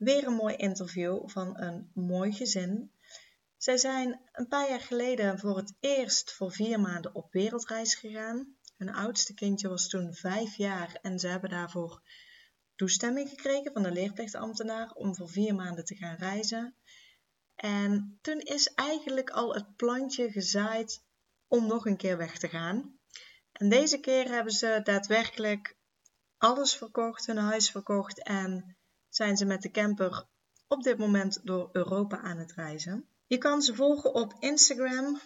weer een mooi interview van een mooi gezin. Zij zijn een paar jaar geleden voor het eerst voor vier maanden op wereldreis gegaan. Hun oudste kindje was toen vijf jaar en ze hebben daarvoor toestemming gekregen van de leerplichtambtenaar om voor vier maanden te gaan reizen. En toen is eigenlijk al het plantje gezaaid om nog een keer weg te gaan. En deze keer hebben ze daadwerkelijk alles verkocht, hun huis verkocht en zijn ze met de camper op dit moment door Europa aan het reizen. Je kan ze volgen op Instagram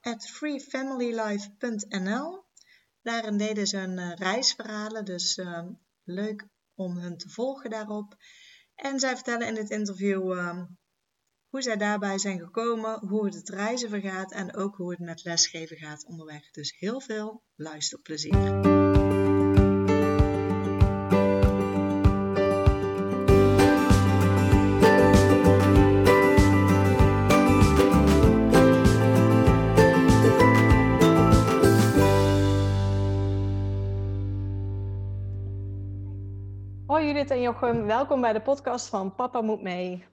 at freefamilylife.nl. Daarin deden ze hun uh, reisverhalen, dus uh, leuk om hun te volgen daarop. En zij vertellen in dit interview uh, hoe zij daarbij zijn gekomen, hoe het het reizen vergaat en ook hoe het met lesgeven gaat onderweg. Dus heel veel luisterplezier. Judith en Jochem, welkom bij de podcast van Papa Moet Mee.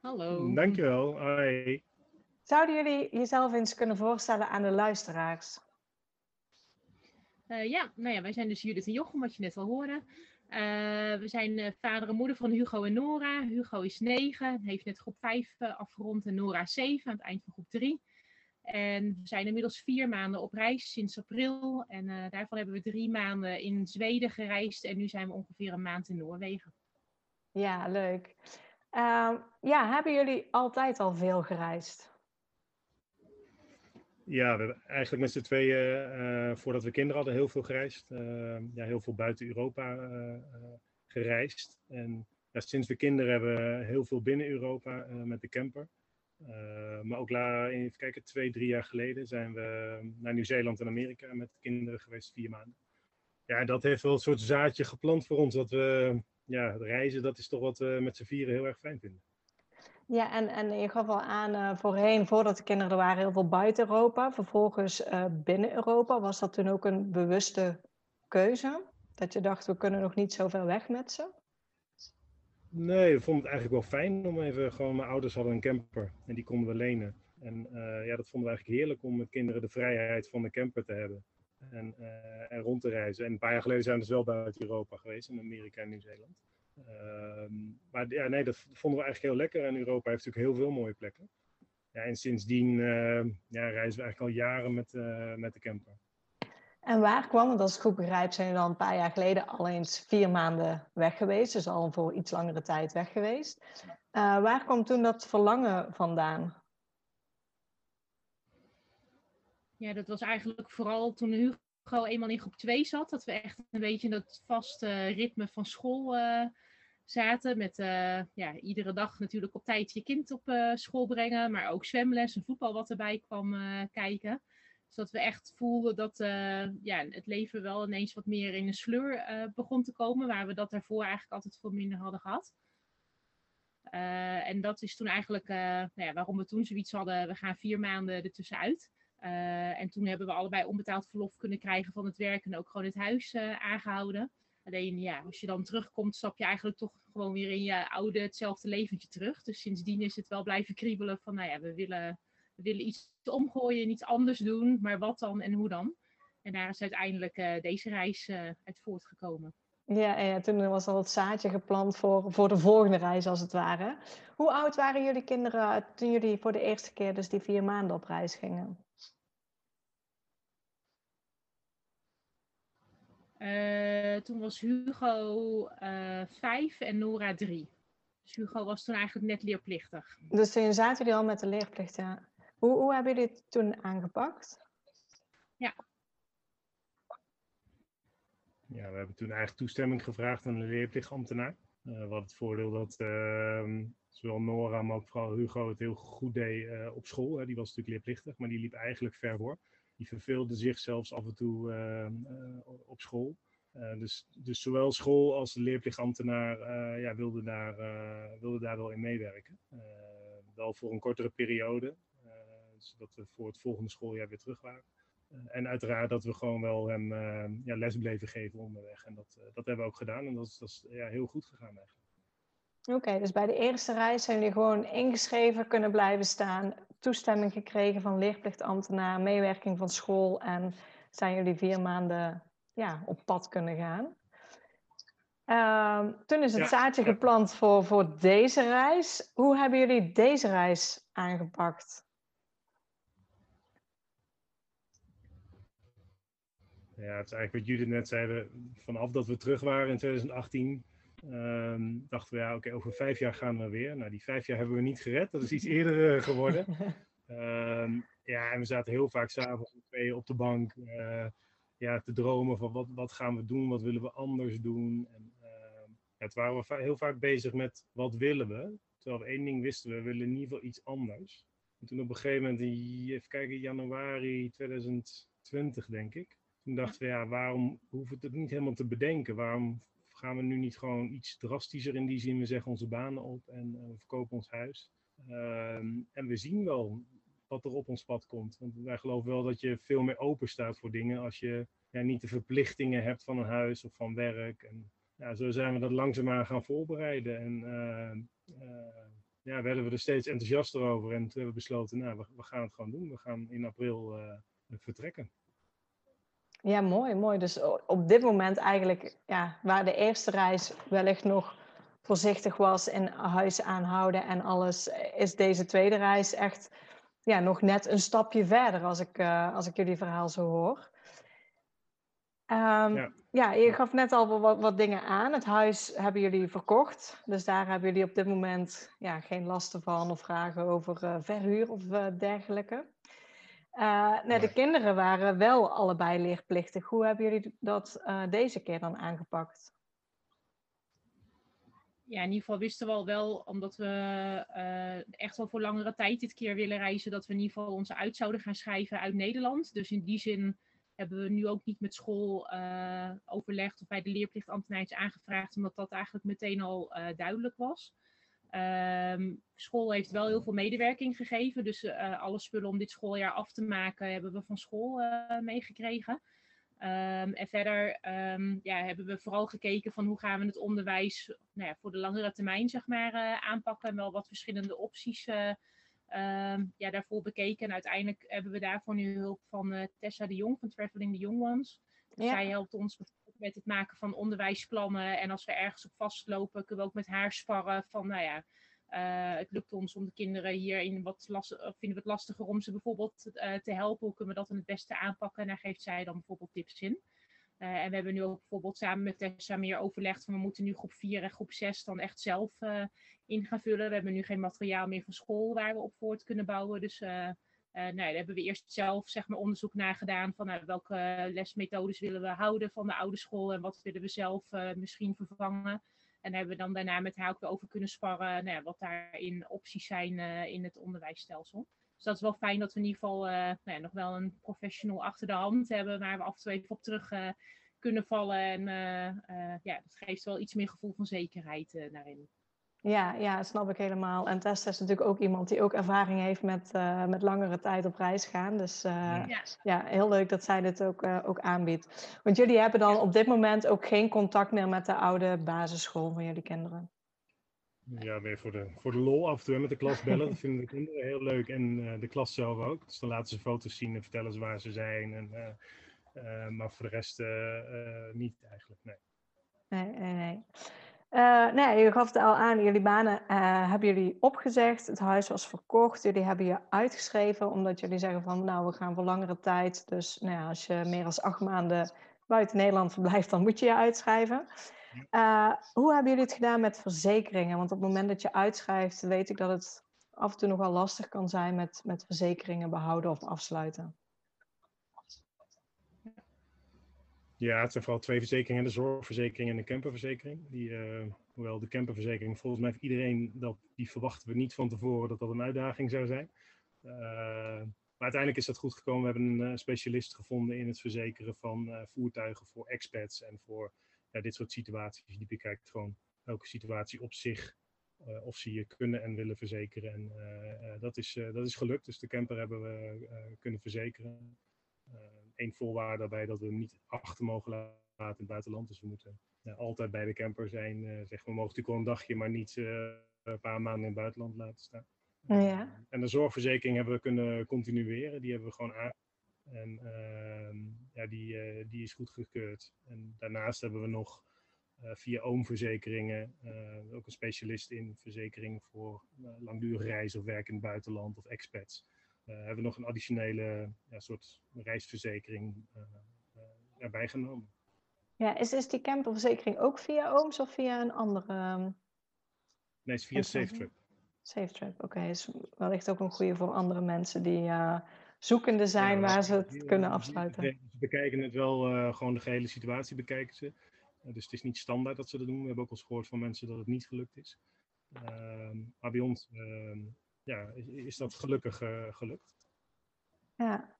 Hallo. Dankjewel. Hoi. Zouden jullie jezelf eens kunnen voorstellen aan de luisteraars? Uh, ja, nou ja, wij zijn dus Judith en Jochem, wat je net al hoorde. Uh, we zijn uh, vader en moeder van Hugo en Nora. Hugo is 9, heeft net groep 5 afgerond en Nora 7 aan het eind van groep 3. En we zijn inmiddels vier maanden op reis sinds april. En uh, daarvan hebben we drie maanden in Zweden gereisd. En nu zijn we ongeveer een maand in Noorwegen. Ja, leuk. Uh, ja, hebben jullie altijd al veel gereisd? Ja, we hebben eigenlijk met z'n tweeën, uh, voordat we kinderen hadden, heel veel gereisd. ja, heel veel buiten Europa gereisd. En ja, sinds we kinderen hebben, heel veel binnen Europa met de camper. Uh, maar ook la, even kijken, twee, drie jaar geleden zijn we naar Nieuw-Zeeland en Amerika met kinderen geweest, vier maanden. Ja, dat heeft wel een soort zaadje geplant voor ons. Dat we, ja, reizen, dat is toch wat we met z'n vieren heel erg fijn vinden. Ja, en, en je gaf al aan uh, voorheen, voordat de kinderen er waren, heel veel buiten Europa. Vervolgens uh, binnen Europa. Was dat toen ook een bewuste keuze? Dat je dacht, we kunnen nog niet zo weg met ze? Nee, we vonden het eigenlijk wel fijn om even gewoon. Mijn ouders hadden een camper en die konden we lenen. En uh, ja, dat vonden we eigenlijk heerlijk om met kinderen de vrijheid van de camper te hebben. En, uh, en rond te reizen. En een paar jaar geleden zijn we dus wel buiten Europa geweest, in Amerika en Nieuw-Zeeland. Uh, maar ja, nee, dat vonden we eigenlijk heel lekker. En Europa heeft natuurlijk heel veel mooie plekken. Ja, en sindsdien ja, reizen we eigenlijk al jaren met, met de camper. En waar kwam het? Als ik goed begrijp, zijn jullie dan een paar jaar geleden al eens vier maanden weg geweest. Dus al voor iets langere tijd weg geweest. Uh, waar kwam toen dat verlangen vandaan? Ja, dat was eigenlijk vooral toen Hugo eenmaal in groep 2 zat. Dat we echt een beetje in dat vaste ritme van school uh, zaten. Met uh, ja, iedere dag natuurlijk op tijd je kind op school brengen. Maar ook zwemles en voetbal wat erbij kwam kijken zodat we echt voelden dat uh, ja, het leven wel ineens wat meer in een sleur uh, begon te komen, waar we dat daarvoor eigenlijk altijd veel minder hadden gehad. Uh, en dat is toen eigenlijk nou ja, waarom we toen zoiets hadden, we gaan vier maanden ertussenuit. en toen hebben we allebei onbetaald verlof kunnen krijgen van het werk en ook gewoon het huis aangehouden. Alleen ja, als je dan terugkomt, stap je eigenlijk toch gewoon weer in je oude, hetzelfde leventje terug. Dus sindsdien is het wel blijven kriebelen van, nou ja, we willen willen iets omgooien, iets anders doen, maar wat dan en hoe dan? En daar is uiteindelijk uh, deze reis uh, uit voortgekomen. Ja, ja, toen was al het zaadje geplant voor, voor de volgende reis, als het ware. Hoe oud waren jullie kinderen toen jullie voor de eerste keer dus die vier maanden op reis gingen? Uh, toen was Hugo vijf en Nora drie. Dus Hugo was toen eigenlijk net leerplichtig. Dus toen zaten jullie al met de leerplicht, ja. Hoe, hoe hebben jullie dit toen aangepakt? Ja. Ja, we hebben toen eigenlijk toestemming gevraagd aan de leerplichtambtenaar. Uh, we hadden het voordeel dat ehm, zowel Nora, maar ook vooral Hugo het heel goed deed uh, op school. Hè. Die was natuurlijk leerplichtig, maar die liep eigenlijk ver voor. Die verveelde zich zelfs af en toe ehm, op school. dus, dus zowel school als de leerplichtambtenaar ja, wilde, daar, wilde daar wel in meewerken. wel voor een kortere periode, zodat we voor het volgende schooljaar weer terug waren. en uiteraard dat we gewoon wel hem ja, les bleven geven onderweg. En dat, dat hebben we ook gedaan en dat is, dat is ja, heel goed gegaan eigenlijk. Oké, dus bij de eerste reis zijn jullie gewoon ingeschreven kunnen blijven staan, toestemming gekregen van leerplichtambtenaar, meewerking van school en zijn jullie vier maanden ja, op pad kunnen gaan. Uh, toen is het zaadje geplant voor, voor deze reis. Hoe hebben jullie deze reis aangepakt? Ja, het is eigenlijk wat Judith net zei. Vanaf dat we terug waren in 2018 Um, dachten we, ja, oké, over vijf jaar gaan we weer. Nou, die vijf jaar hebben we niet gered. Dat is iets eerder uh, geworden. Um, ja, en we zaten heel vaak s'avonds op de bank uh, ja, te dromen van wat, wat gaan we doen, wat willen we anders doen. En, uh, het waren we heel vaak bezig met wat willen we. Terwijl we één ding wisten, we willen in ieder geval iets anders. En toen op een gegeven moment, even kijken, januari 2020 denk ik. Toen dachten we, ja, waarom hoeven we het niet helemaal te bedenken? Waarom gaan we nu niet gewoon iets drastischer in die zin? We zeggen onze banen op en uh, we verkopen ons huis. Ehm, en we zien wel wat er op ons pad komt. Want wij geloven wel dat je veel meer open staat voor dingen als je ja, niet de verplichtingen hebt van een huis of van werk. En ja, zo zijn we dat langzaamaan gaan voorbereiden. En uh, ja, werden we er steeds enthousiaster over. En toen hebben we besloten, nou, we, we gaan het gewoon doen. We gaan in april vertrekken. Ja, mooi, mooi. Dus op dit moment eigenlijk, ja, waar de eerste reis wellicht nog voorzichtig was in huis aanhouden en alles, is deze tweede reis echt ja, nog net een stapje verder als ik, uh, als ik jullie verhaal zo hoor. Um, ja. ja. je gaf net al wat, wat, dingen aan. Het huis hebben jullie verkocht. Dus daar hebben jullie op dit moment ja, geen lasten van of vragen over uh, verhuur of uh, dergelijke. Uh, nee, de kinderen waren wel allebei leerplichtig. Hoe hebben jullie dat uh, deze keer dan aangepakt? Ja, in ieder geval wisten we al wel, omdat we uh, echt wel voor langere tijd dit keer willen reizen, dat we in ieder geval onze uit zouden gaan schrijven uit Nederland. Dus in die zin hebben we nu ook niet met school overlegd of bij de leerplichtambtenaar aangevraagd, omdat dat eigenlijk meteen al duidelijk was. Um, school heeft wel heel veel medewerking gegeven. Dus uh, alle spullen om dit schooljaar af te maken hebben we van school uh, meegekregen. Um, en verder um, ja, hebben we vooral gekeken van hoe gaan we het onderwijs nou ja, voor de langere termijn zeg maar, uh, aanpakken. En wel wat verschillende opties ja, daarvoor bekeken. En uiteindelijk hebben we daarvoor nu hulp van Tessa de Jong van Traveling the Young Ones. Ja. Zij helpt ons met het maken van onderwijsplannen. En als we ergens op vastlopen, kunnen we ook met haar sparren van, nou ja, uh, het lukt ons om de kinderen hierin wat lastig, vinden we het lastiger om ze bijvoorbeeld uh, te helpen. Hoe kunnen we dat dan het beste aanpakken? En daar geeft zij dan bijvoorbeeld tips in. Uh, en we hebben nu ook bijvoorbeeld samen met Tessa meer overlegd van we moeten nu groep 4 en groep 6 dan echt zelf in gaan vullen. We hebben nu geen materiaal meer van school waar we op voort kunnen bouwen. Dus uh, nou, daar hebben we eerst zelf zeg maar, onderzoek naar gedaan van nou, welke lesmethodes willen we houden van de oude school en wat willen we zelf uh, misschien vervangen. En daar hebben we dan daarna met haar ook weer over kunnen sparren nou, ja, wat daarin opties zijn uh, in het onderwijsstelsel. Dus dat is wel fijn dat we in ieder geval nou ja, nog wel een professional achter de hand hebben waar we af en toe even op terug kunnen vallen. En ja, dat geeft wel iets meer gevoel van zekerheid daarin. Ja, ja, snap ik helemaal. En Tessa is natuurlijk ook iemand die ook ervaring heeft met, uh, met langere tijd op reis gaan. Dus uh, ja. ja. heel leuk dat zij dit ook, uh, ook aanbiedt. Want jullie hebben dan op dit moment ook geen contact meer met de oude basisschool van jullie kinderen? Ja, weer voor de, voor de lol af en toe met de klas bellen. Dat vinden de kinderen heel leuk. En de klas zelf ook. Dus dan laten ze foto's zien en vertellen ze waar ze zijn. En, maar voor de rest niet eigenlijk, nee. Nee, nee, nee. Uh, nee, je gaf het al aan, jullie banen uh, hebben jullie opgezegd. Het huis was verkocht. Jullie hebben je uitgeschreven omdat jullie zeggen van nou, we gaan voor langere tijd. Dus nou ja, als je meer dan acht maanden buiten Nederland verblijft, dan moet je je uitschrijven. Uh, hoe hebben jullie het gedaan met verzekeringen? Want op het moment dat je uitschrijft, weet ik dat het af en toe nogal lastig kan zijn met, met verzekeringen behouden of afsluiten. Ja, het zijn vooral twee verzekeringen, de zorgverzekering en de camperverzekering. Die, uh, hoewel de camperverzekering, volgens mij heeft iedereen dat, die verwachten we niet van tevoren dat dat een uitdaging zou zijn. Uh, maar uiteindelijk is dat goed gekomen. We hebben een uh, specialist gevonden in het verzekeren van voertuigen voor expats en voor ja, dit soort situaties. Die bekijkt gewoon elke situatie op zich of ze je kunnen en willen verzekeren. En dat, is, dat is gelukt. Dus de camper hebben we kunnen verzekeren één voorwaarde daarbij dat we hem niet achter mogen laten in het buitenland. Dus we moeten ja, altijd bij de camper zijn. Uh, zeg, we mogen natuurlijk wel een dagje, maar niet uh, een paar maanden in het buitenland laten staan. Ja. En de zorgverzekering hebben we kunnen continueren. Die hebben we gewoon aan. En uh, ja, die, die is goed gekeurd. En daarnaast hebben we nog via oomverzekeringen ook een specialist in verzekering voor langdurige reizen of werk in het buitenland of expats. Uh, hebben we nog een additionele ja, soort reisverzekering uh, erbij genomen. Ja, is, is die camperverzekering ook via OOMS of via een andere? Um, nee, het is via SafeTrip. SafeTrip, oké. Okay. Is wellicht ook een goede voor andere mensen die uh, zoekende zijn ja, waar ze het kunnen afsluiten. Ze bekijken het wel, gewoon de gehele situatie bekijken ze. dus het is niet standaard dat ze dat doen. We hebben ook al eens gehoord van mensen dat het niet gelukt is. Ehm, maar bij ons ehm, ja, is dat gelukkig uh, gelukt. Ja.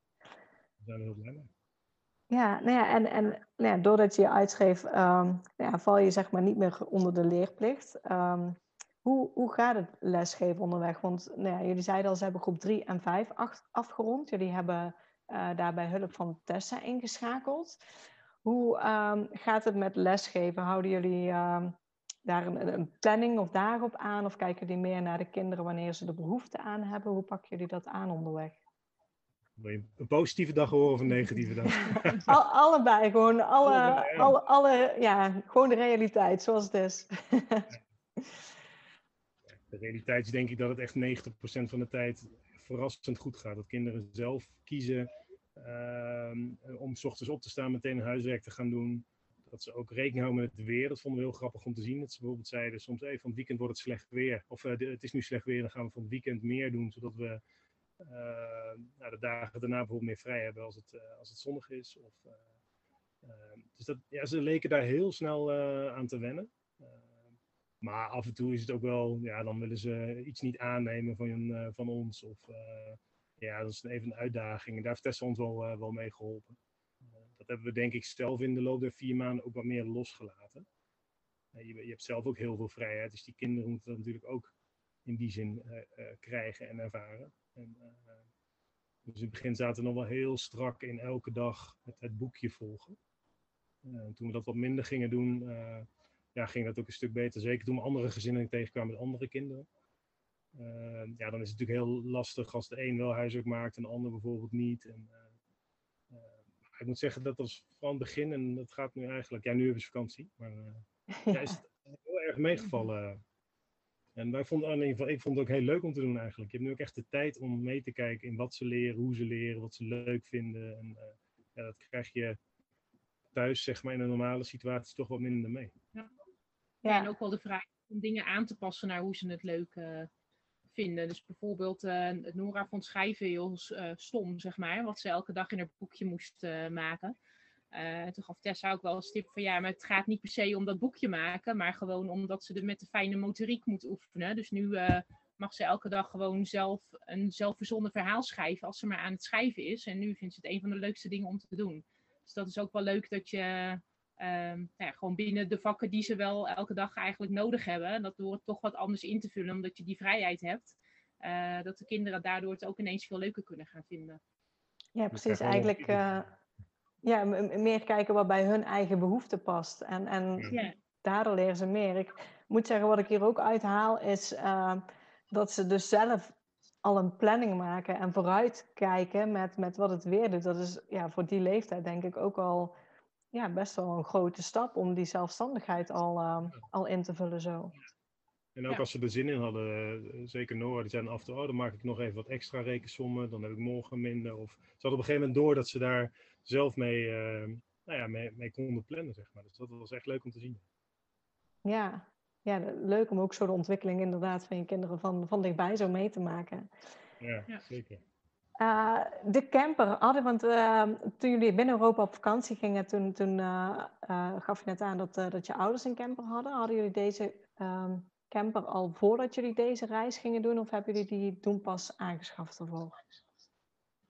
We zijn heel blij mee. Ja, nou ja, en, en nou ja, doordat je je uitschreef, um, nou ja, val je zeg maar niet meer onder de leerplicht. Um, hoe, hoe gaat het lesgeven onderweg? Want nou ja, jullie zeiden al, ze hebben groep 3 en 5 afgerond. Jullie hebben uh, daarbij hulp van Tessa ingeschakeld. Hoe um, gaat het met lesgeven? Houden jullie daar een, een, planning of daarop aan? Of kijken jullie meer naar de kinderen wanneer ze de behoefte aan hebben? Hoe pakken jullie dat aan onderweg? Wil je een positieve dag horen of een negatieve dag? Al, allebei, gewoon alle, allebei, ja. alle, alle, ja, gewoon de realiteit zoals het is. de realiteit is denk ik dat het echt 90% van de tijd verrassend goed gaat. Dat kinderen zelf kiezen um, om s ochtends op te staan, meteen huiswerk te gaan doen dat ze ook rekening houden met het weer. Dat vonden we heel grappig om te zien. Dat ze bijvoorbeeld zeiden soms even van het weekend wordt het slecht weer. Of uh, het is nu slecht weer, dan gaan we van het weekend meer doen. Zodat we uh, nou, de dagen daarna bijvoorbeeld meer vrij hebben als het, uh, als het zonnig is. Of, dus dat, ja, ze leken daar heel snel aan te wennen. maar af en toe is het ook wel, ja, dan willen ze iets niet aannemen van, van ons. Of ja, dat is even een uitdaging. En daar heeft Tessa ons wel, wel mee geholpen dat hebben we denk ik zelf in de loop der vier maanden ook wat meer losgelaten. Je, je hebt zelf ook heel veel vrijheid, dus die kinderen moeten dat natuurlijk ook in die zin uh, uh, krijgen en ervaren. En, dus in het begin zaten we nog wel heel strak in elke dag het, het boekje volgen. toen we dat wat minder gingen doen, ja, ging dat ook een stuk beter. Zeker toen we andere gezinnen tegenkwamen met andere kinderen. ja, dan is het natuurlijk heel lastig als de een wel huiswerk maakt en de ander bijvoorbeeld niet. En, ik moet zeggen, dat was van het begin en dat gaat nu eigenlijk, ja, nu hebben ze vakantie, maar uh, ja. is het heel erg meegevallen. En wij vonden, in ieder geval, ik vond het ook heel leuk om te doen eigenlijk. Je hebt nu ook echt de tijd om mee te kijken in wat ze leren, hoe ze leren, wat ze leuk vinden. En uh, ja, dat krijg je thuis, zeg maar, in een normale situatie toch wat minder mee. Ja. ja. en ook wel de vraag om dingen aan te passen naar hoe ze het leuk uh, Dus bijvoorbeeld, uh, Nora vond schrijven heel uh, stom, zeg maar, wat ze elke dag in haar boekje moest uh, maken. toen gaf Tessa ook wel een tip van ja, maar het gaat niet per se om dat boekje maken, maar gewoon omdat ze er met de fijne motoriek moet oefenen. Dus nu mag ze elke dag gewoon zelf een zelfverzonnen verhaal schrijven als ze maar aan het schrijven is. En nu vindt ze het een van de leukste dingen om te doen. Dus dat is ook wel leuk dat je Um, ja, gewoon binnen de vakken die ze wel elke dag eigenlijk nodig hebben. Dat door het toch wat anders in te vullen, omdat je die vrijheid hebt. Uh, dat de kinderen daardoor het ook ineens veel leuker kunnen gaan vinden. Ja, precies. Eigenlijk uh, ja, meer kijken wat bij hun eigen behoeften past. En, en ja. daardoor leren ze meer. Ik moet zeggen, wat ik hier ook uithaal, is uh, dat ze dus zelf al een planning maken en vooruitkijken met, met wat het weer doet. Dat is ja, voor die leeftijd denk ik ook al ja, best wel een grote stap om die zelfstandigheid al, uh, al in te vullen zo. En ook ja. als ze er zin in hadden, eh, zeker Noah, die zeiden af en toe, oh, dan maak ik nog even wat extra rekensommen, dan heb ik morgen minder. Of ze hadden op een gegeven moment door dat ze daar zelf mee, uh, nou ja, mee, mee konden plannen, zeg maar. Dus dat was echt leuk om te zien. Ja, ja leuk om ook zo de ontwikkeling inderdaad van je kinderen van, van dichtbij zo mee te maken. Ja, ja. zeker. Uh, de camper hadden, want uh, toen jullie binnen Europa op vakantie gingen, toen, toen uh, gaf je net aan dat, dat je ouders een camper hadden. Hadden jullie deze um, camper al voordat jullie deze reis gingen doen, of hebben jullie die toen pas aangeschaft ervoor?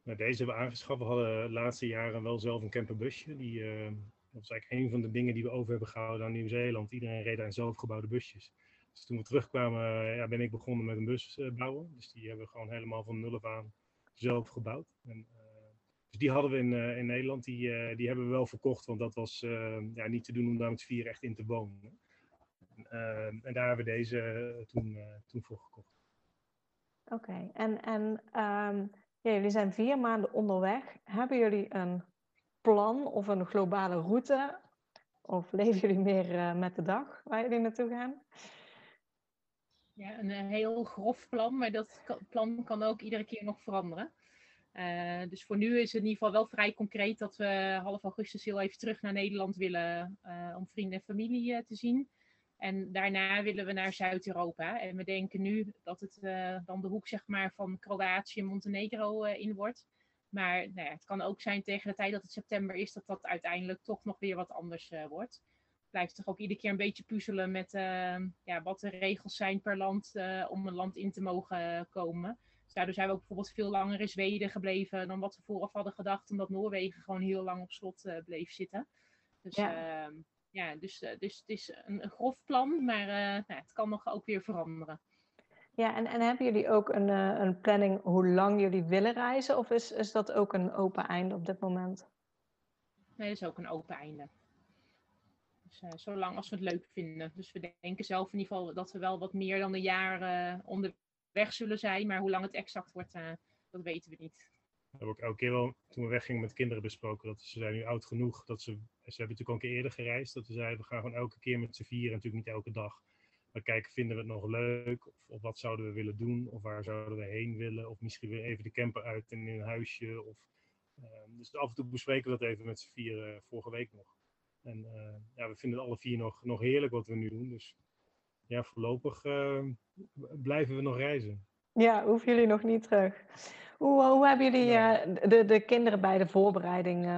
Nou, deze hebben we aangeschaft. We hadden de laatste jaren wel zelf een camperbusje. Die, dat was eigenlijk een van de dingen die we over hebben gehouden aan Nieuw-Zeeland. Iedereen reed aan zelfgebouwde busjes. Dus toen we terugkwamen, ja, ben ik begonnen met een bus bouwen. Dus die hebben we gewoon helemaal van nul af aan zelf gebouwd. En, uh, dus die hadden we in, uh, in Nederland, die, uh, die hebben we wel verkocht, want dat was ja, niet te doen om daar met vier echt in te wonen. En, daar hebben we deze toen, toen voor gekocht. Oké, en, en um, ja, jullie zijn vier maanden onderweg. Hebben jullie een plan of een globale route? Of leven jullie meer met de dag waar jullie naartoe gaan? Ja, een eh, heel grof plan, maar dat plan kan ook iedere keer nog veranderen. Uh, dus voor nu is het in ieder geval wel vrij concreet dat we half augustus heel even terug naar Nederland willen uh, om vrienden en familie te zien. En daarna willen we naar Zuid-Europa. En we denken nu dat het dan de hoek zeg maar, van Kroatië en Montenegro in wordt. Maar nou ja, het kan ook zijn tegen de tijd dat het september is, dat dat uiteindelijk toch nog weer wat anders wordt blijft toch ook iedere keer een beetje puzzelen met uh, ja, wat de regels zijn per land uh, om een land in te mogen komen. Dus daardoor zijn we ook bijvoorbeeld veel langer in Zweden gebleven dan wat we vooraf hadden gedacht, omdat Noorwegen gewoon heel lang op slot uh, bleef zitten. Dus ja, ehm, ja dus, dus het is een, een grof plan, maar nou, het kan nog ook weer veranderen. Ja, en, en hebben jullie ook een, een planning hoe lang jullie willen reizen? Of is, is dat ook een open einde op dit moment? Nee, dat is ook een open einde. Uh, zolang als we het leuk vinden. Dus we denken zelf in ieder geval dat we wel wat meer dan een jaar uh, onderweg zullen zijn. Maar hoe lang het exact wordt, uh, dat weten we niet. We hebben ook elke keer wel, toen we weggingen met kinderen besproken, dat ze zijn nu oud genoeg. Dat ze, ze hebben natuurlijk al een keer eerder gereisd. Dat we zeiden, we gaan gewoon elke keer met z'n vieren, natuurlijk niet elke dag. Maar kijken, vinden we het nog leuk? Of, of, wat zouden we willen doen? Of waar zouden we heen willen? Of misschien weer even de camper uit in een huisje. Of, dus af en toe bespreken we dat even met z'n vieren vorige week nog. En uh, ja, we vinden het alle vier nog, nog heerlijk wat we nu doen. Dus ja, voorlopig uh, blijven we nog reizen. Ja, hoeven jullie nog niet terug. Hoe, hoe hebben jullie uh, de, de kinderen bij de voorbereiding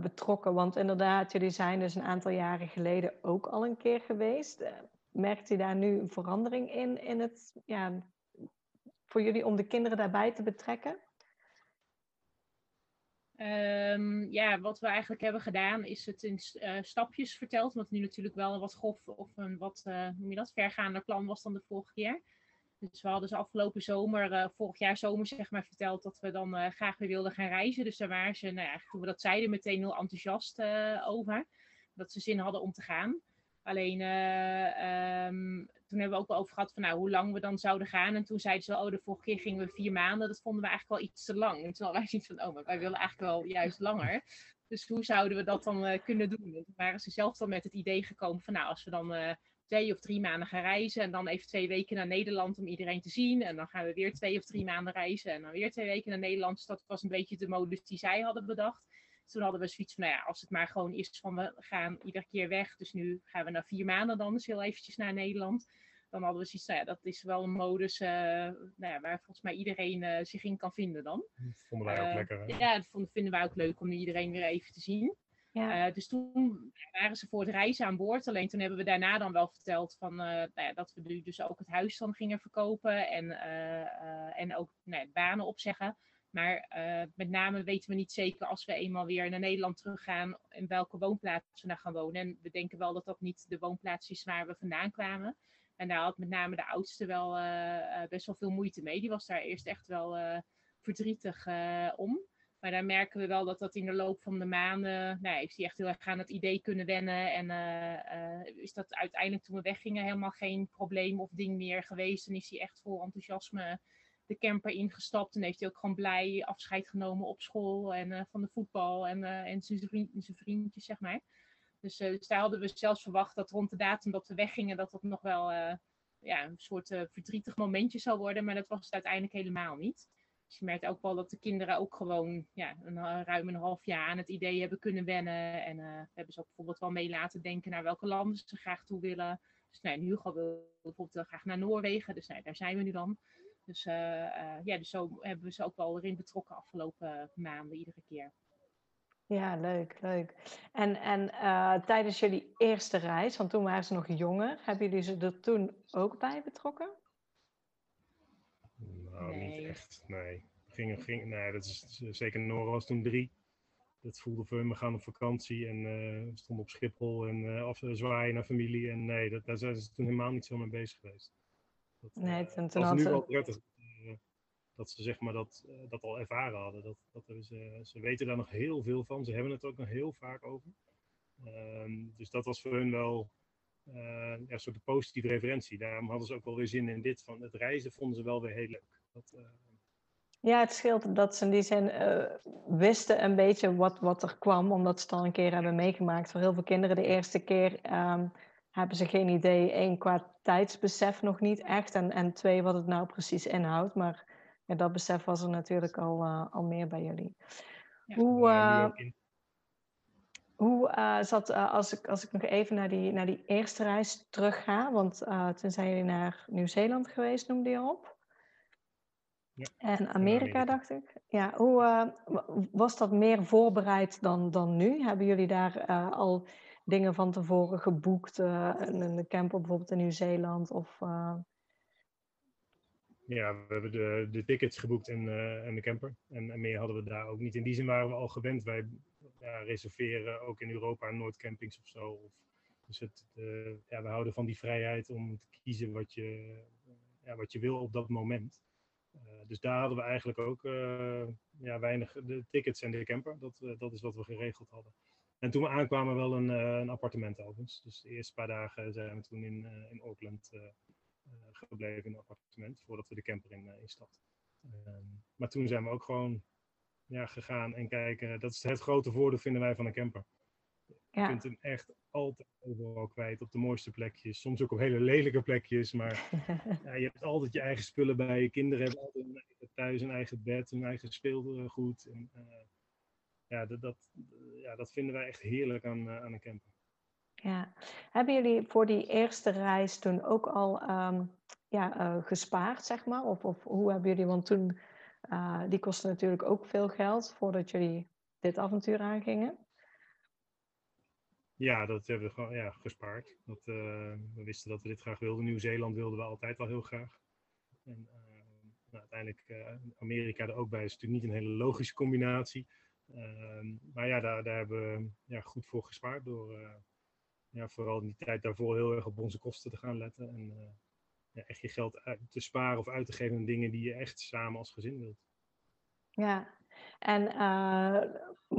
betrokken? Want inderdaad, jullie zijn dus een aantal jaren geleden ook al een keer geweest. merkt u daar nu een verandering in, in het, ja, voor jullie om de kinderen daarbij te betrekken? Um, ja, wat we eigenlijk hebben gedaan is het in uh, stapjes verteld. Wat nu natuurlijk wel een wat grof of een wat, uh, noem je dat, vergaander plan was dan de vorige keer. Dus we hadden ze afgelopen zomer, uh, vorig jaar zomer zeg maar, verteld dat we dan graag weer wilden gaan reizen. Dus daar waren ze, nou ja, toen we dat zeiden, meteen heel enthousiast over. Dat ze zin hadden om te gaan. Alleen um, toen hebben we ook wel over gehad van nou, hoe lang we dan zouden gaan. En toen zeiden ze, oh, de vorige keer gingen we vier maanden. Dat vonden we eigenlijk wel iets te lang. En toen wij zoiets van, oh, maar wij willen eigenlijk wel juist langer. Dus hoe zouden we dat dan uh, kunnen doen? En toen waren ze zelf dan met het idee gekomen van, nou, als we dan uh, twee of drie maanden gaan reizen. En dan even twee weken naar Nederland om iedereen te zien. En dan gaan we weer twee of drie maanden reizen. En dan weer twee weken naar Nederland. Dus dat was een beetje de modus die zij hadden bedacht. Toen hadden we zoiets van, nou ja, als het maar gewoon is van we gaan iedere keer weg. Dus nu gaan we na vier maanden dan dus heel eventjes naar Nederland. Dan hadden we zoiets, nou ja, dat is wel een modus uh, nou ja, waar volgens mij iedereen uh, zich in kan vinden dan. Vonden wij ook uh, lekker. Hè? Ja, dat vonden, vinden wij ook leuk om iedereen weer even te zien. Ja. dus toen waren ze voor het reizen aan boord. Alleen toen hebben we daarna dan wel verteld van, nou ja, dat we nu dus ook het huis dan gingen verkopen. En, en ook nou banen opzeggen. Maar uh, met name weten we niet zeker als we eenmaal weer naar Nederland teruggaan, in welke woonplaats we daar gaan wonen. En we denken wel dat dat niet de woonplaats is waar we vandaan kwamen. En daar had met name de oudste wel uh, best wel veel moeite mee. Die was daar eerst echt wel verdrietig om. Maar daar merken we wel dat dat in de loop van de maanden, nou, heeft hij echt heel erg aan het idee kunnen wennen. En is dat uiteindelijk toen we weggingen helemaal geen probleem of ding meer geweest. En is hij echt vol enthousiasme de camper ingestapt. En heeft hij ook gewoon blij afscheid genomen op school en uh, van de voetbal en, uh, en zijn, vriend, zijn vriendjes, zeg maar. Dus, uh, dus, daar hadden we zelfs verwacht dat rond de datum dat we weggingen, dat dat nog wel ja, een soort verdrietig momentje zou worden. Maar dat was het uiteindelijk helemaal niet. Dus je merkt ook wel dat de kinderen ook gewoon ja, een, ruim een half jaar aan het idee hebben kunnen wennen. En we hebben ze ook bijvoorbeeld wel mee laten denken naar welke landen ze graag toe willen. Dus nou, Hugo wil bijvoorbeeld graag naar Noorwegen. Dus nou, daar zijn we nu dan. Dus, ja, dus zo hebben we ze ook wel erin betrokken afgelopen maanden, iedere keer. Ja, leuk, leuk. En, en tijdens jullie eerste reis, want toen waren ze nog jonger, hebben jullie ze er toen ook bij betrokken? Nou, niet echt, nee. Ging, ging, nee, dat is zeker Nora was toen drie dat voelde voor hem, we gaan op vakantie en uh, we stonden op Schiphol en uh, af, zwaaien naar familie. En nee, dat, daar zijn ze toen helemaal niet zo mee bezig geweest. Dat, nee, toen, was nu wel prettig dat ze zeg maar dat, dat al ervaren hadden. Dat, dat ze, ze weten daar nog heel veel van. Ze hebben het ook nog heel vaak over. Ehm, dus dat was voor hun wel ja, een soort positieve referentie. Daarom hadden ze ook wel weer zin in dit. Van het reizen vonden ze wel weer heel leuk. Dat, ja, het scheelt dat ze in die zin uh, wisten een beetje wat, wat er kwam, omdat ze het al een keer hebben meegemaakt. Voor heel veel kinderen de eerste keer um, hebben ze geen idee, één, qua tijdsbesef nog niet echt, en, en twee, wat het nou precies inhoudt. Maar ja, dat besef was er natuurlijk al, uh, al meer bij jullie. Ja. Hoe, uh, hoe zat, als, ik, als ik nog even naar die, naar die eerste reis terug ga, want toen zijn jullie naar Nieuw-Zeeland geweest, noemde je op? Ja. En Amerika, dacht ik. Ja, hoe uh, was dat meer voorbereid dan, dan nu? Hebben jullie daar uh, al dingen van tevoren geboekt? Uh, een camper bijvoorbeeld in Nieuw-Zeeland? Of, Ja, we hebben de, de tickets geboekt en, en de camper. En, en, meer hadden we daar ook niet. In die zin waren we al gewend. Wij reserveren ook in Europa nooit campings of zo. Of, dus het, ja, we houden van die vrijheid om te kiezen wat je, ja, wat je wil op dat moment. Eh, dus daar hadden we eigenlijk ook eh, ja, weinig de tickets en de camper. Dat, eh, dat is wat we geregeld hadden. En toen we aankwamen wel een, een appartement overigens. Dus de eerste paar dagen zijn we toen in, in Auckland gebleven in een appartement. Voordat we de camper in, instapten. Ehm, maar toen zijn we ook gewoon ja, gegaan en kijken. Dat is het grote voordeel vinden wij van een camper. Je kunt hem echt altijd overal kwijt, op de mooiste plekjes. Soms ook op hele lelijke plekjes, maar ja, je hebt altijd je eigen spullen bij. Je kinderen hebben altijd een thuis, een eigen bed, een eigen speelgoed. En, uh, ja, dat, dat, ja, dat vinden wij echt heerlijk aan, uh, aan een camper. Ja, hebben jullie voor die eerste reis toen ook al um, ja, uh, gespaard, zeg maar? Of, of hoe hebben jullie, want toen, die kostte natuurlijk ook veel geld voordat jullie dit avontuur aangingen. Ja, dat hebben we gewoon ja, gespaard. Dat, uh, we wisten dat we dit graag wilden. Nieuw-Zeeland wilden we altijd al heel graag. En nou, uiteindelijk Amerika er ook bij is natuurlijk niet een hele logische combinatie. Ehm, maar ja, daar, daar hebben we ja, goed voor gespaard door ja, vooral in die tijd daarvoor heel erg op onze kosten te gaan letten. En ja, echt je geld uit te sparen of uit te geven aan dingen die je echt samen als gezin wilt. Ja, en uh,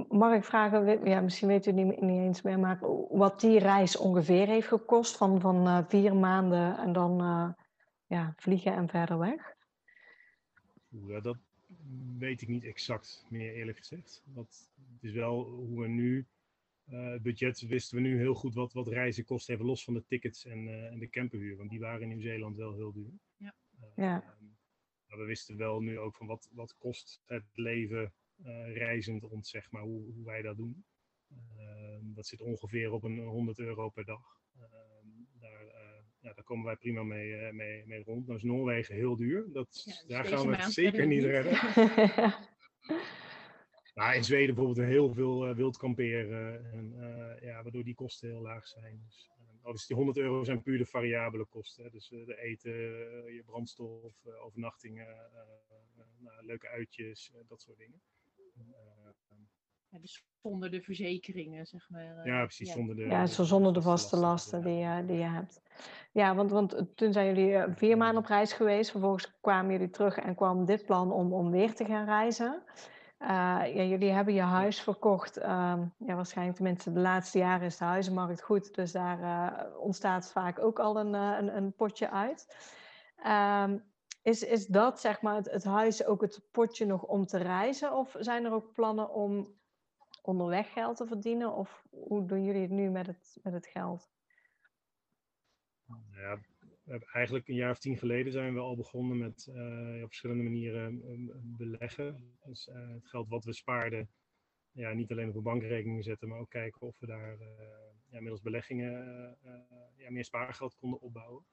mag ik vragen, ja, misschien weet u het niet, niet eens meer, maar wat die reis ongeveer heeft gekost van, van uh, vier maanden en dan uh, ja, vliegen en verder weg? Ja, dat weet ik niet exact meer eerlijk gezegd. Dat, het is wel hoe we nu, het budget wisten we nu heel goed wat, wat reizen kost, even los van de tickets en, en de camperhuur, want die waren in Nieuw-Zeeland wel heel duur. Ja. ja. Ehm, we wisten wel nu ook van wat, wat kost het leven uh, reizend ons, zeg maar, hoe, hoe wij dat doen. Uh, dat zit ongeveer op een 100 euro per dag. Uh, daar, eh, ja, daar komen wij prima mee, eh, mee, mee rond. Dan is Noorwegen heel duur. Dat, ja, daar gaan we het zeker niet redden. nou, in Zweden bijvoorbeeld heel veel wild kamperen. En, ja, waardoor die kosten heel laag zijn. Dus, Oh, dus die 100 euro zijn puur de variabele kosten. Dus uh, de eten, uh, je brandstof, uh, overnachtingen, nou, leuke uitjes, dat soort dingen. Ja, dus zonder de verzekeringen, zeg maar. ja, precies. Ja. Zonder de, ja, zo zonder de vaste lasten, lasten die, die je hebt. Ja, want, want toen zijn jullie vier maanden op reis geweest. Vervolgens kwamen jullie terug en kwam dit plan om, om weer te gaan reizen. Uh, ja, jullie hebben je huis verkocht. Um, ja, waarschijnlijk tenminste de laatste jaren is de huizenmarkt goed. Dus daar uh, ontstaat vaak ook al een, uh, een, een, potje uit. Um, is, is dat zeg maar het, het, huis ook het potje nog om te reizen? Of zijn er ook plannen om onderweg geld te verdienen? Of hoe doen jullie het nu met het, met het geld? Ja, eigenlijk een jaar of tien geleden zijn we al begonnen met uh, op verschillende manieren uh, beleggen. Dus uh, het geld wat we spaarden, ja, niet alleen op een bankrekening zetten, maar ook kijken of we daar ja, middels beleggingen ja, meer spaargeld konden opbouwen.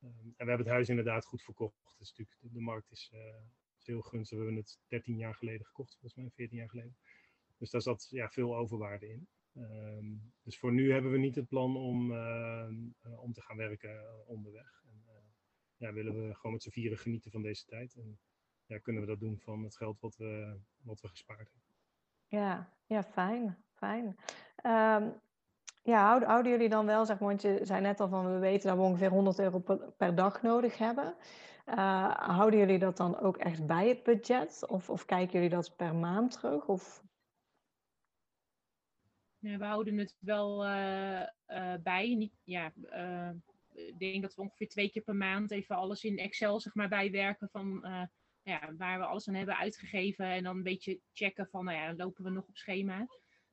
Ehm, en we hebben het huis inderdaad goed verkocht. Dus natuurlijk, de, markt is, uh, is, heel gunstig. We hebben het 13 jaar geleden gekocht, volgens mij 14 jaar geleden. Dus daar zat ja, veel overwaarde in. Um, dus voor nu hebben we niet het plan om, uh, om te gaan werken onderweg. En, uh, ja, willen we gewoon met z'n vieren genieten van deze tijd. En ja, kunnen we dat doen van het geld wat we, wat we gespaard hebben. Ja, ja fijn. fijn. Um, ja, houden, houden, jullie dan wel, zeg maar, want je zei net al van we weten dat we ongeveer 100 euro per, dag nodig hebben. Houden jullie dat dan ook echt bij het budget? Of, of kijken jullie dat per maand terug? Of we houden het wel uh, uh, bij. Niet, ja, uh, ik denk dat we ongeveer twee keer per maand even alles in Excel zeg maar, bijwerken van ja, waar we alles aan hebben uitgegeven. En dan een beetje checken van, nou ja, lopen we nog op schema. Maar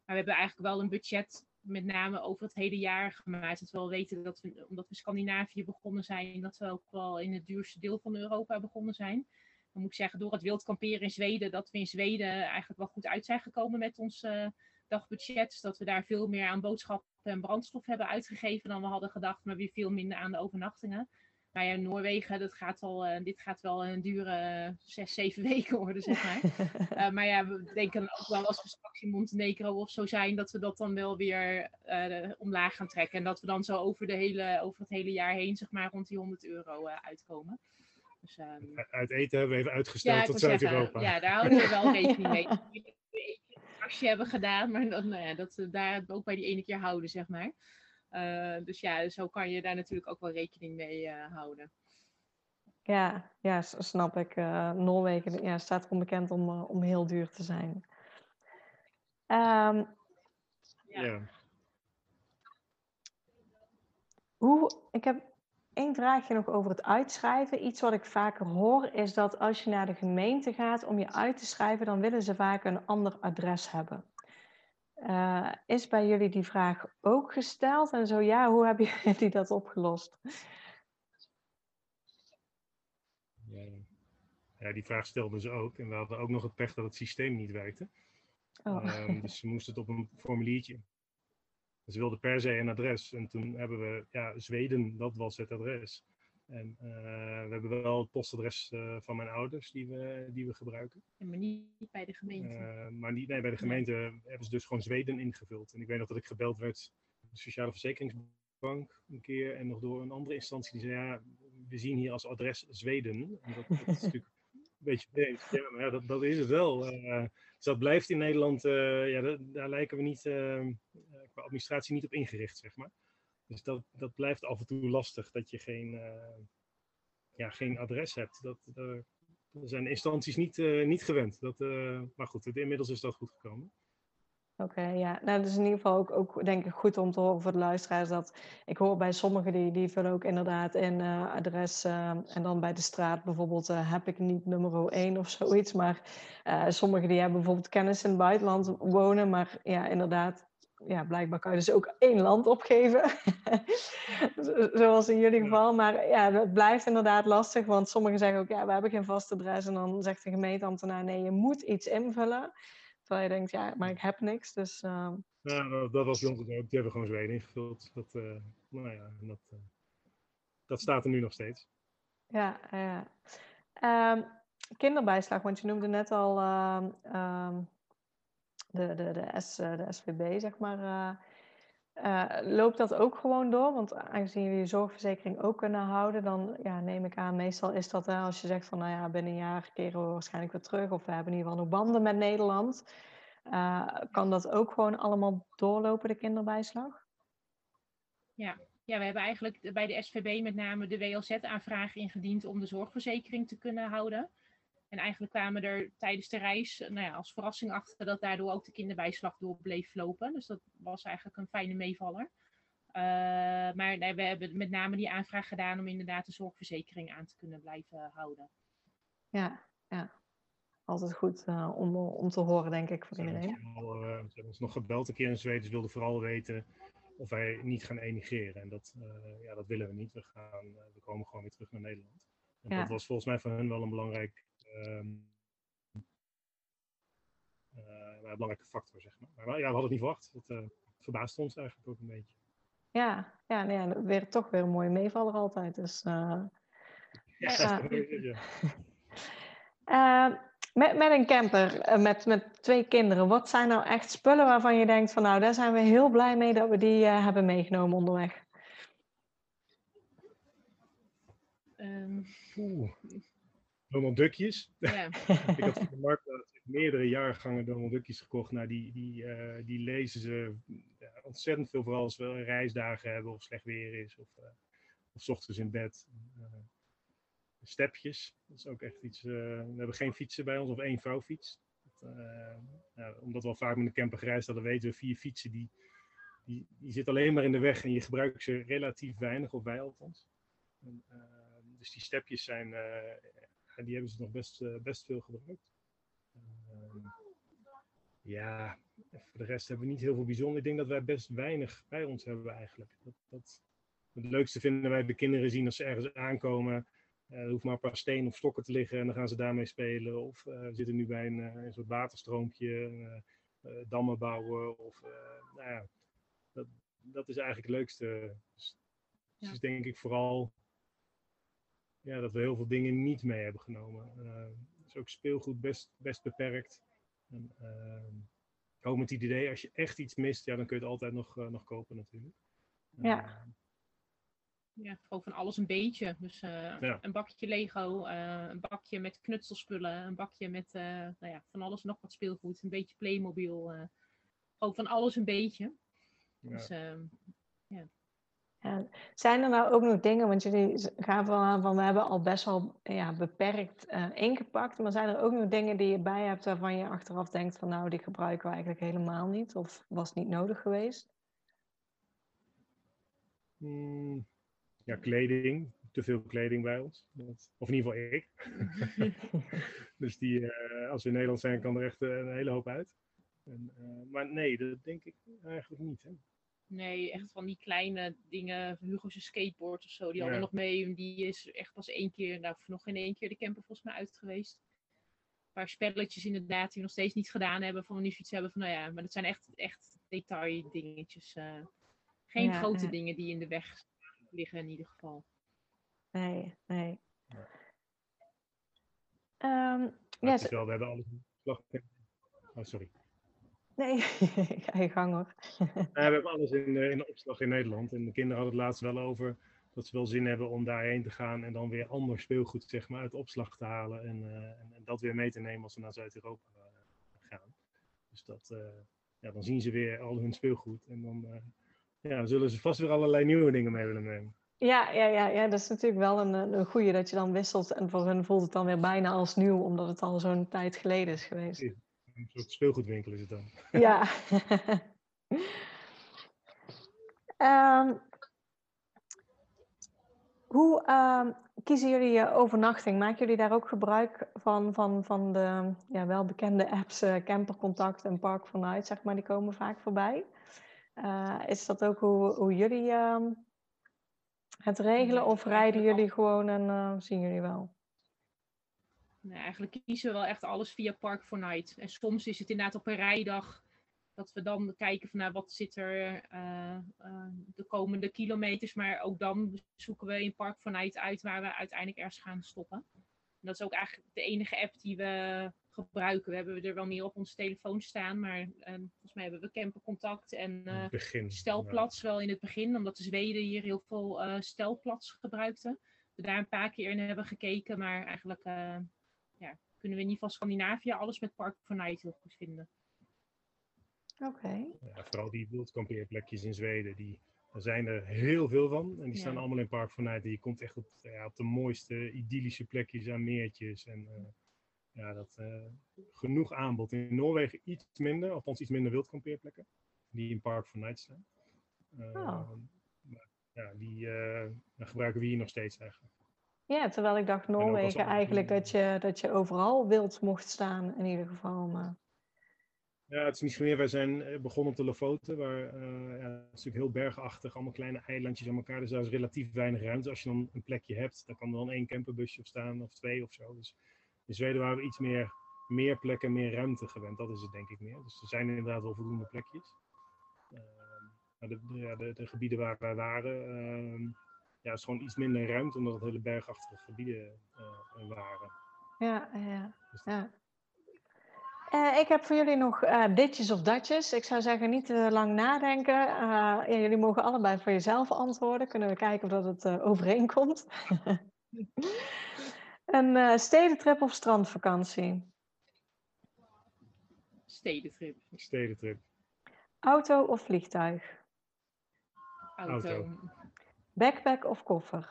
we hebben eigenlijk wel een budget, met name over het hele jaar gemaakt. Dat we wel weten dat we, omdat we Scandinavië begonnen zijn, dat we ook wel in het duurste deel van Europa begonnen zijn. Dan moet ik zeggen, door het wild kamperen in Zweden, dat we in Zweden eigenlijk wel goed uit zijn gekomen met ons dagbudget. Dus dat we daar veel meer aan boodschappen en brandstof hebben uitgegeven dan we hadden gedacht, maar weer veel minder aan de overnachtingen. Maar ja, Noorwegen, dat gaat al, uh, dit gaat wel een dure uh, zes, zeven weken worden, zeg maar. uh, maar ja, we denken ook wel als we straks in Montenegro of zo zijn, dat we dat dan wel weer omlaag gaan trekken. En dat we dan zo over, de hele, over het hele jaar heen, zeg maar, rond die 100 euro uitkomen. Dus, um... Uit eten hebben we even uitgesteld ja, tot Zuid-Europa. Ja, daar houden we wel rekening mee pasje hebben gedaan, maar dan, nou ja, dat ze daar ook bij die ene keer houden, zeg maar. Uh, dus ja, zo kan je daar natuurlijk ook wel rekening mee uh, houden. Ja, ja, snap ik. Uh, Noorwegen ja, staat onbekend om, om heel duur te zijn. Um, ja. ja. Hoe, ik heb Eén vraagje nog over het uitschrijven. Iets wat ik vaker hoor is dat als je naar de gemeente gaat om je uit te schrijven, dan willen ze vaak een ander adres hebben. Uh, is bij jullie die vraag ook gesteld? En zo ja, hoe hebben jullie dat opgelost? Ja, die vraag stelden ze ook. En we hadden ook nog het pech dat het systeem niet werkte. Oh. Um, dus ze moesten het op een formuliertje ze wilden per se een adres. En toen hebben we, ja, Zweden, dat was het adres. En uh, we hebben wel het postadres uh, van mijn ouders die we, die we gebruiken. maar niet bij de gemeente. Uh, maar niet, nee, bij de gemeente nee. hebben ze dus gewoon Zweden ingevuld. En ik weet nog dat ik gebeld werd door de Sociale Verzekeringsbank een keer. En nog door een andere instantie die zei, ja, we zien hier als adres Zweden. En dat, dat is natuurlijk beetje vreemd. Ja, maar dat, dat is het wel. dus dat blijft in Nederland, ja, daar, lijken we niet qua administratie niet op ingericht, zeg maar. Dus dat, dat blijft af en toe lastig, dat je geen, uh, ja, geen adres hebt. Dat, uh, zijn instanties niet, uh, niet gewend. Dat, maar goed, inmiddels is dat goed gekomen. Oké, okay, ja. Nou, dat is in ieder geval ook, ook denk ik goed om te horen voor de luisteraars. Dat ik hoor bij sommigen die, die vullen ook inderdaad in adres. en dan bij de straat bijvoorbeeld heb ik niet nummer 1 of zoiets. Maar sommigen die hebben bijvoorbeeld kennis in het buitenland wonen. Maar ja, inderdaad, ja, blijkbaar kan je dus ook één land opgeven. Zoals in jullie geval. Maar ja, het blijft inderdaad lastig. Want sommigen zeggen ook, ja, we hebben geen vast adres. En dan zegt de gemeenteambtenaar, nee, je moet iets invullen. Terwijl je denkt, ja, maar ik heb niks. Dus, uh... Ja, dat was bij ons ook. Die hebben gewoon Zweden ingevuld. Dat, uh, nou ja, dat, uh, dat staat er nu nog steeds. Ja, ja. Um, kinderbijslag, want je noemde net al... Um, de, de, de, S, eh, de SVB, zeg maar. Uh, loopt dat ook gewoon door? Want aangezien jullie je zorgverzekering ook kunnen houden, dan ja, neem ik aan, meestal is dat uh, als je zegt van, nou ja, binnen een jaar keren we waarschijnlijk weer terug, of we hebben ieder geval nog banden met Nederland. kan dat ook gewoon allemaal doorlopen, de kinderbijslag? Ja. ja, we hebben eigenlijk bij de SVB met name de WLZ-aanvraag ingediend om de zorgverzekering te kunnen houden. En eigenlijk kwamen er tijdens de reis nou ja, als verrassing achter dat daardoor ook de kinderbijslag door bleef lopen. Dus dat was eigenlijk een fijne meevaller. Uh, maar nee, we hebben met name die aanvraag gedaan om inderdaad de zorgverzekering aan te kunnen blijven houden. Ja, ja. Altijd goed uh, om, om te horen, denk ik, voor iedereen. Ze hebben ons nog gebeld een keer in Zweden. Ze wilden vooral weten of wij niet gaan emigreren. En dat, ja, dat willen we niet. We, gaan, we komen gewoon weer terug naar Nederland. En ja. dat was volgens mij voor hen wel een belangrijk um, uh, een belangrijke factor, zeg maar. Maar ja, we hadden het niet verwacht. Het uh, verbaast ons eigenlijk ook een beetje. Ja, ja, nee, weer, toch weer een mooie meevaller altijd. Dus, uh, ja, ja. uh, met, met een camper, met, met twee kinderen, wat zijn nou echt spullen waarvan je denkt van nou, daar zijn we heel blij mee dat we die uh, hebben meegenomen onderweg? Um, Oeh. Donald Duckjes. Ja. ik had van de marktplaats meerdere jaargangen Donald Duckjes gekocht. Nou, die, die, uh, die lezen ze ontzettend veel, vooral als we reisdagen hebben of slecht weer is. Of, uh, of s ochtends in bed. Uh, stepjes, dat is ook echt iets. we hebben geen fietsen bij ons of één vouwfiets. Dat, ja, omdat we al vaak met een camper gereisd hadden, weten we vier fietsen die, die, die zitten alleen maar in de weg en je gebruikt ze relatief weinig, of wij althans. En, dus die stepjes zijn, die hebben ze nog best, best veel gebruikt. Ehm, ja, voor de rest hebben we niet heel veel bijzonder. Ik denk dat wij best weinig bij ons hebben eigenlijk. Dat, dat, het leukste vinden wij de kinderen zien als ze ergens aankomen. Uh, er hoeft maar een paar stenen of stokken te liggen en dan gaan ze daarmee spelen. Of we zitten nu bij een, een soort waterstroompje, dammen bouwen. Of, nou ja, dat, dat is eigenlijk het leukste. Dus, ja. dus denk ik vooral ja, dat we heel veel dingen niet mee hebben genomen ook speelgoed best, best beperkt. En, uh, ook met het idee, als je echt iets mist, ja, dan kun je het altijd nog, uh, nog kopen natuurlijk. Ja. Uh, ja, gewoon van alles een beetje. Dus uh, ja. een bakje Lego, een bakje met knutselspullen, een bakje met nou ja, van alles nog wat speelgoed, een beetje Playmobil. gewoon van alles een beetje. Ja. Dus ehm, ja. Zijn er nou ook nog dingen, want jullie gaan van, van we hebben al best wel ja, beperkt uh, ingepakt, maar zijn er ook nog dingen die je bij hebt waarvan je achteraf denkt van nou, die gebruiken we eigenlijk helemaal niet of was niet nodig geweest? Hmm, ja, kleding. Te veel kleding bij ons. Of in ieder geval ik. dus die, uh, als we in Nederland zijn, kan er echt uh, een hele hoop uit. En, maar nee, dat denk ik eigenlijk niet. Hè. Nee, echt van die kleine dingen. Hugo's skateboard of zo. Die hadden nog mee. Die is echt pas één keer, nou nog geen één keer de camper volgens mij uit geweest. Een paar spelletjes inderdaad die we nog steeds niet gedaan hebben. Van we nu zoiets hebben van nou ja, maar dat zijn echt, echt detail dingetjes. Uh, geen ja, grote ja. dingen die in de weg liggen in ieder geval. Nee, nee. Ja. Um, ja, wel, we hebben alles. Oh, sorry. Nee, ga je gang hoor. we hebben alles in, in de opslag in Nederland. En de kinderen hadden het laatst wel over dat ze wel zin hebben om daarheen te gaan en dan weer ander speelgoed zeg maar, uit de opslag te halen en, uh, en, en, dat weer mee te nemen als ze naar Zuid-Europa uh, gaan. Dus dat, uh, ja, dan zien ze weer al hun speelgoed en dan ja, zullen ze vast weer allerlei nieuwe dingen mee willen nemen. Ja, ja, ja, ja, dat is natuurlijk wel een, een goede dat je dan wisselt en voor hen voelt het dan weer bijna als nieuw, omdat het al zo'n tijd geleden is geweest. Een soort speelgoedwinkel is het dan. Ja. um, hoe um, kiezen jullie je overnachting? Maken jullie daar ook gebruik van, van, van de ja, welbekende apps uh, Campercontact en Park Night, zeg maar, die komen vaak voorbij? Uh, is dat ook hoe, hoe jullie uh, het regelen of rijden jullie gewoon en uh, zien jullie wel? Eigenlijk kiezen we wel echt alles via Park for Night. En soms is het inderdaad op een rijdag dat we dan kijken van nou, wat zit er uh, uh, de komende kilometers. Maar ook dan zoeken we in Park for Night uit waar we uiteindelijk ergens gaan stoppen. En dat is ook eigenlijk de enige app die we gebruiken. We hebben er wel meer op onze telefoon staan, maar uh, volgens mij hebben we campercontact en begin, stelplats ja. wel in het begin, omdat de Zweden hier heel veel stelplats gebruikten. We daar een paar keer in hebben gekeken, maar eigenlijk kunnen we in ieder geval Scandinavië alles met Park for Night heel goed vinden. Oké. Okay. Ja, vooral die wildkampeerplekjes in Zweden, die, daar zijn er heel veel van. En die ja. staan allemaal in Park for Night. En je komt echt op, ja, op de mooiste, idyllische plekjes aan meertjes. En uh, ja, dat uh, genoeg aanbod. In Noorwegen iets minder, althans iets minder wildkampeerplekken. Die in Park for Night staan. Uh, oh. maar, ja, die gebruiken we hier nog steeds eigenlijk. Ja, terwijl ik dacht Noorwegen eigenlijk dat je, dat je overal wild mocht staan in ieder geval. Maar... Ja, het is niet meer. Wij zijn eh, begonnen op de Lofoten, waar uh, ja, het is natuurlijk heel bergachtig, allemaal kleine eilandjes aan elkaar. Dus daar is relatief weinig ruimte. Als je dan een plekje hebt, dan kan er dan één camperbusje op staan of twee of zo. Dus in Zweden waren we iets meer, meer plekken, meer ruimte gewend. Dat is het denk ik meer. Dus er zijn inderdaad wel voldoende plekjes. Uh, de, de, de, de, gebieden waar wij waren, uh, ja, is gewoon iets minder ruimte, omdat het hele bergachtige gebieden uh, waren. Ja, ja, dus ja. Uh, ik heb voor jullie nog uh, ditjes of datjes. Ik zou zeggen, niet te lang nadenken. Ja, jullie mogen allebei voor jezelf antwoorden. Kunnen we kijken of dat het overeenkomt. Een stedentrip of strandvakantie? Stedentrip. Stedentrip. Auto of vliegtuig? Auto. Auto. Backpack of koffer?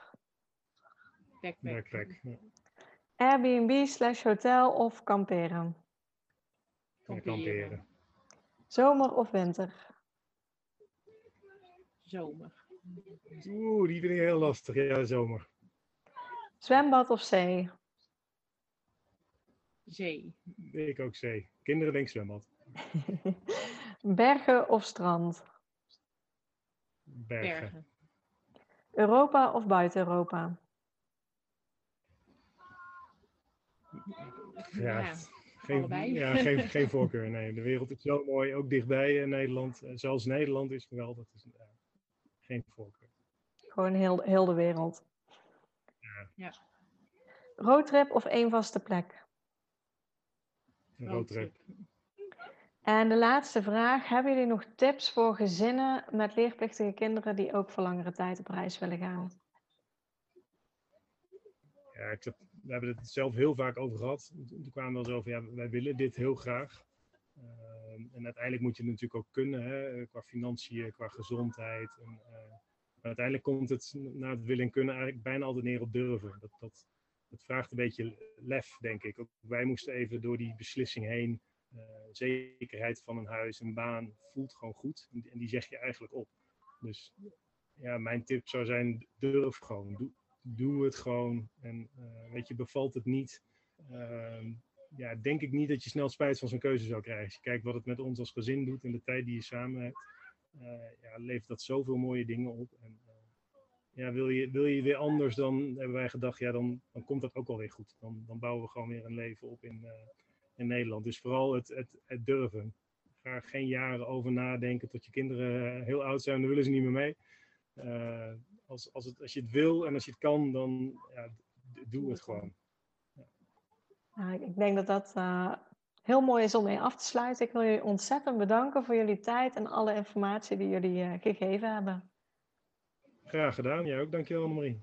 Backpack. Backpack. Ja. Airbnb slash hotel of kamperen? Kamperen. kamperen. Zomer of winter? Zomer. Oeh, die vind ik heel lastig. Ja, zomer. Zwembad of zee? Zee. Ik ook zee. Kinderen denk zwembad. Bergen of strand? Bergen. Bergen. Europa of buiten Europa? Ja, Ja, geen, ja geen, geen voorkeur. Nee, de wereld is zo mooi, ook dichtbij in Nederland. Eh, Zelfs Nederland is geweldig. Dus, ja, geen voorkeur. Gewoon heel, heel de wereld. Ja. Ja. Roadtrip of één vaste plek? Een roadtrip. En de laatste vraag. Hebben jullie nog tips voor gezinnen met leerplichtige kinderen die ook voor langere tijd op reis willen gaan? Ja, ik heb, we hebben het zelf heel vaak over gehad. Toen kwamen we wel zo van, ja, wij willen dit heel graag. Uh, en uiteindelijk moet je het natuurlijk ook kunnen, hè, qua financiën, qua gezondheid. En, uh, maar uiteindelijk komt het na het willen en kunnen eigenlijk bijna altijd neer op durven. Dat, dat, dat vraagt een beetje lef, denk ik. Ook wij moesten even door die beslissing heen. Uh, zekerheid van een huis, een baan, voelt gewoon goed. En die, zeg je eigenlijk op. Dus ja, mijn tip zou zijn, durf gewoon. Doe, doe het gewoon. En uh, weet je, bevalt het niet. Uh, ja, denk ik niet dat je snel spijt van zo'n keuze zou krijgen. Als je kijkt wat het met ons als gezin doet en de tijd die je samen hebt. Uh, ja, levert dat zoveel mooie dingen op. En, ja, wil, je, wil je weer anders, dan hebben wij gedacht, ja, dan, dan komt dat ook alweer goed. Dan, dan bouwen we gewoon weer een leven op in, in Nederland. Dus vooral het, het, het durven. Ga geen jaren over nadenken tot je kinderen heel oud zijn, dan willen ze niet meer mee. Uh, als, als, het, als je het wil en als je het kan, dan ja, doe het gewoon. Ja. Nou, ik denk dat dat uh, heel mooi is om mee af te sluiten. Ik wil jullie ontzettend bedanken voor jullie tijd en alle informatie die jullie uh, gegeven hebben. Graag gedaan. Jij ook. Dankjewel, Annemarie.